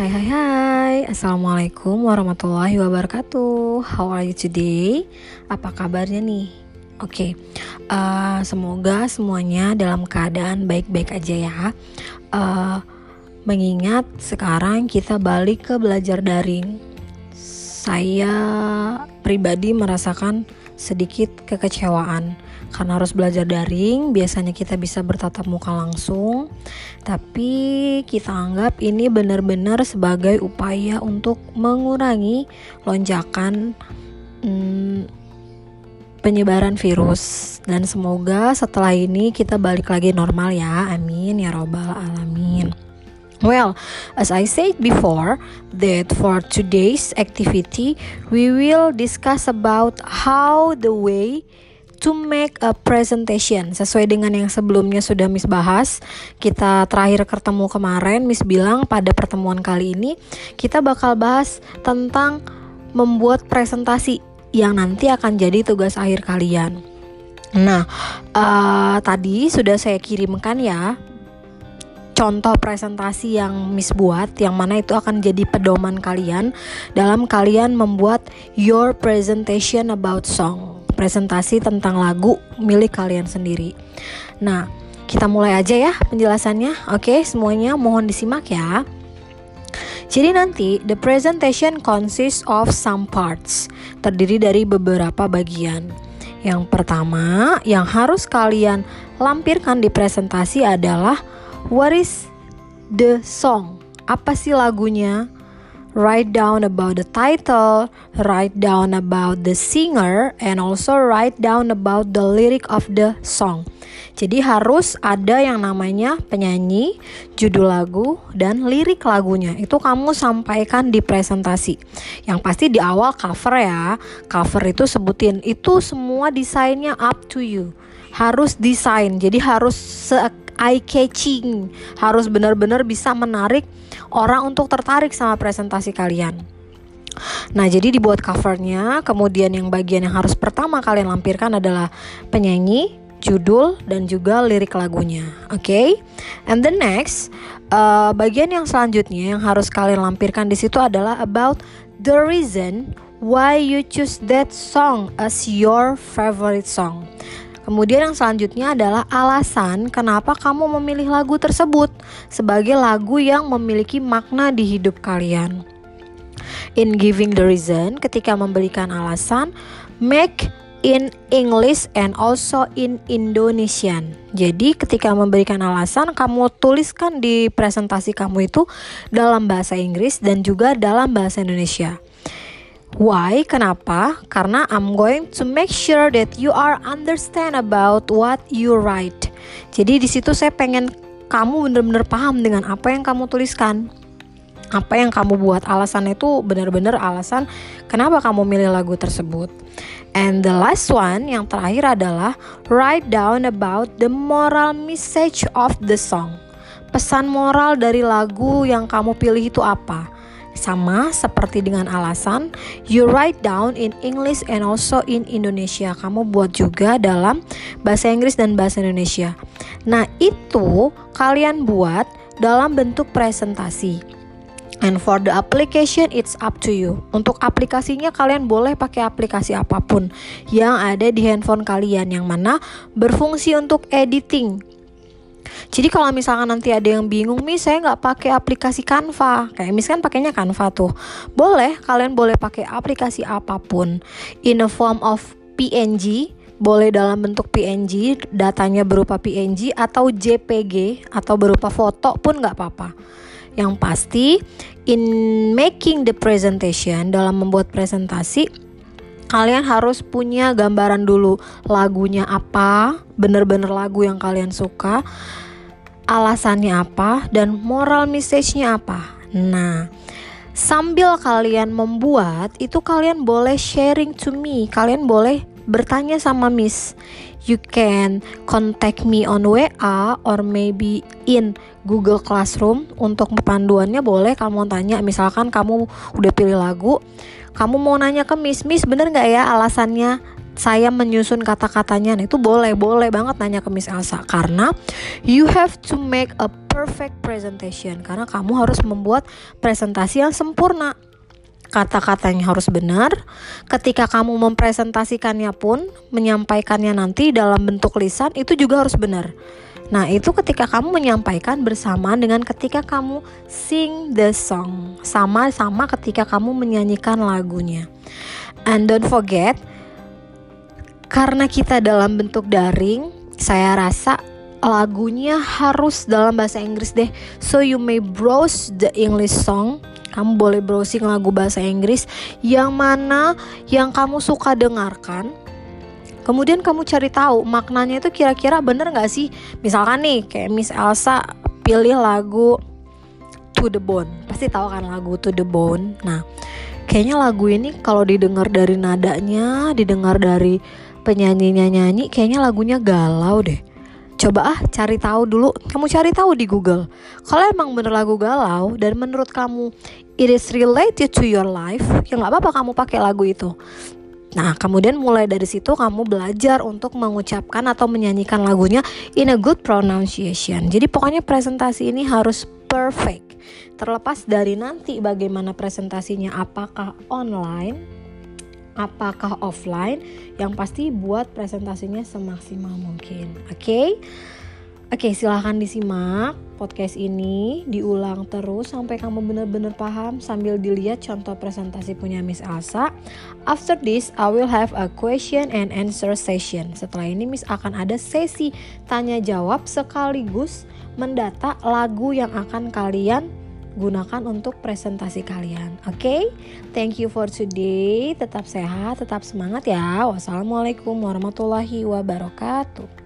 Hai hai hai Assalamualaikum warahmatullahi wabarakatuh How are you today? Apa kabarnya nih? Oke okay. uh, Semoga semuanya dalam keadaan baik-baik aja ya uh, Mengingat sekarang kita balik ke belajar daring Saya pribadi merasakan sedikit kekecewaan. Karena harus belajar daring biasanya kita bisa bertatap muka langsung. Tapi kita anggap ini benar-benar sebagai upaya untuk mengurangi lonjakan hmm, penyebaran virus. Dan semoga setelah ini kita balik lagi normal ya. Amin ya robbal alamin Well, as I said before, that for today's activity, we will discuss about how the way to make a presentation sesuai dengan yang sebelumnya sudah Miss bahas. Kita terakhir ketemu kemarin Miss bilang pada pertemuan kali ini kita bakal bahas tentang membuat presentasi yang nanti akan jadi tugas akhir kalian. Nah, uh, tadi sudah saya kirimkan ya contoh presentasi yang Miss buat yang mana itu akan jadi pedoman kalian dalam kalian membuat your presentation about song presentasi tentang lagu milik kalian sendiri. Nah, kita mulai aja ya penjelasannya. Oke, semuanya mohon disimak ya. Jadi nanti the presentation consists of some parts, terdiri dari beberapa bagian. Yang pertama, yang harus kalian lampirkan di presentasi adalah what is the song? Apa sih lagunya? write down about the title, write down about the singer, and also write down about the lyric of the song. Jadi harus ada yang namanya penyanyi, judul lagu, dan lirik lagunya. Itu kamu sampaikan di presentasi. Yang pasti di awal cover ya. Cover itu sebutin itu semua desainnya up to you. Harus desain. Jadi harus eye catching. Harus benar-benar bisa menarik orang untuk tertarik sama presentasi kalian. Nah, jadi dibuat covernya, kemudian yang bagian yang harus pertama kalian lampirkan adalah penyanyi, judul, dan juga lirik lagunya. Oke, okay? and the next, uh, bagian yang selanjutnya yang harus kalian lampirkan di situ adalah about the reason why you choose that song as your favorite song. Kemudian yang selanjutnya adalah alasan kenapa kamu memilih lagu tersebut sebagai lagu yang memiliki makna di hidup kalian. In giving the reason, ketika memberikan alasan, make in English and also in Indonesian. Jadi ketika memberikan alasan kamu tuliskan di presentasi kamu itu dalam bahasa Inggris dan juga dalam bahasa Indonesia. Why? Kenapa? Karena I'm going to make sure that you are understand about what you write. Jadi di situ saya pengen kamu benar-benar paham dengan apa yang kamu tuliskan. Apa yang kamu buat alasan itu benar-benar alasan kenapa kamu milih lagu tersebut. And the last one yang terakhir adalah write down about the moral message of the song. Pesan moral dari lagu yang kamu pilih itu apa? Sama seperti dengan alasan, you write down in English and also in Indonesia. Kamu buat juga dalam bahasa Inggris dan bahasa Indonesia. Nah, itu kalian buat dalam bentuk presentasi. And for the application it's up to you. Untuk aplikasinya kalian boleh pakai aplikasi apa pun yang ada di handphone kalian yang mana berfungsi untuk editing jadi kalau misalkan nanti ada yang bingung, nih saya nggak pakai aplikasi Canva. Kayak Miss kan pakainya Canva tuh. Boleh, kalian boleh pakai aplikasi apa pun in a form of PNG, boleh dalam bentuk PNG, datanya berupa PNG atau JPG atau berupa foto pun nggak apa-apa. Yang pasti in making the presentation dalam membuat presentasi kalian harus punya gambaran dulu lagunya apa, bener-bener lagu yang kalian suka alasannya apa, dan moral message-nya apa. Nah, sambil kalian membuat, itu kalian boleh sharing to me. Kalian boleh bertanya sama Miss. You can contact me on WA or maybe in Google Classroom. Untuk panduannya boleh kamu tanya. Misalkan kamu udah pilih lagu kamu mau nanya ke Miss Miss bener nggak ya alasannya saya menyusun kata-katanya? Nah, itu boleh boleh banget nanya ke Miss Elsa. Karena you have to make a perfect presentation. Karena kamu harus membuat presentasi yang sempurna kata-katanya harus benar. Ketika kamu mempresentasikannya pun, menyampaikannya nanti dalam bentuk lisan itu juga harus benar. Nah, itu ketika kamu menyampaikan bersamaan dengan ketika kamu sing the song. Sama-sama ketika kamu menyanyikan lagunya. And don't forget, karena kita dalam bentuk daring, saya rasa lagunya harus dalam bahasa Inggris deh. So you may browse the English song. Kamu boleh browsing lagu bahasa Inggris yang mana yang kamu suka dengarkan Kemudian kamu cari tahu maknanya itu kira-kira bener nggak sih? Misalkan nih kayak Miss Elsa pilih lagu To the Bone, pasti tahu kan lagu To the Bone. Nah, kayaknya lagu ini kalau didengar dari nadanya, didengar dari penyanyinya nyanyi, kayaknya lagunya galau deh. Coba ah cari tahu dulu, kamu cari tahu di Google. Kalau emang bener lagu galau dan menurut kamu it is related to your life, ya nggak apa-apa kamu pakai lagu itu. Nah, kemudian mulai dari situ kamu belajar untuk mengucapkan atau menyanyikan lagunya in a good pronunciation. Jadi pokoknya presentasi ini harus perfect. Terlepas dari nanti bagaimana presentasinya apakah online, apakah offline, yang pasti buat presentasinya semaksimal mungkin. Oke? Okay? Oke, silahkan disimak podcast ini, diulang terus sampai kamu benar-benar paham sambil dilihat contoh presentasi punya Miss Elsa. After this, I will have a question and answer session. Setelah ini Miss akan ada sesi tanya jawab sekaligus mendata lagu yang akan kalian gunakan untuk presentasi kalian. Oke, okay? thank you for today. Tetap sehat, tetap semangat ya. Wassalamualaikum warahmatullahi wabarakatuh.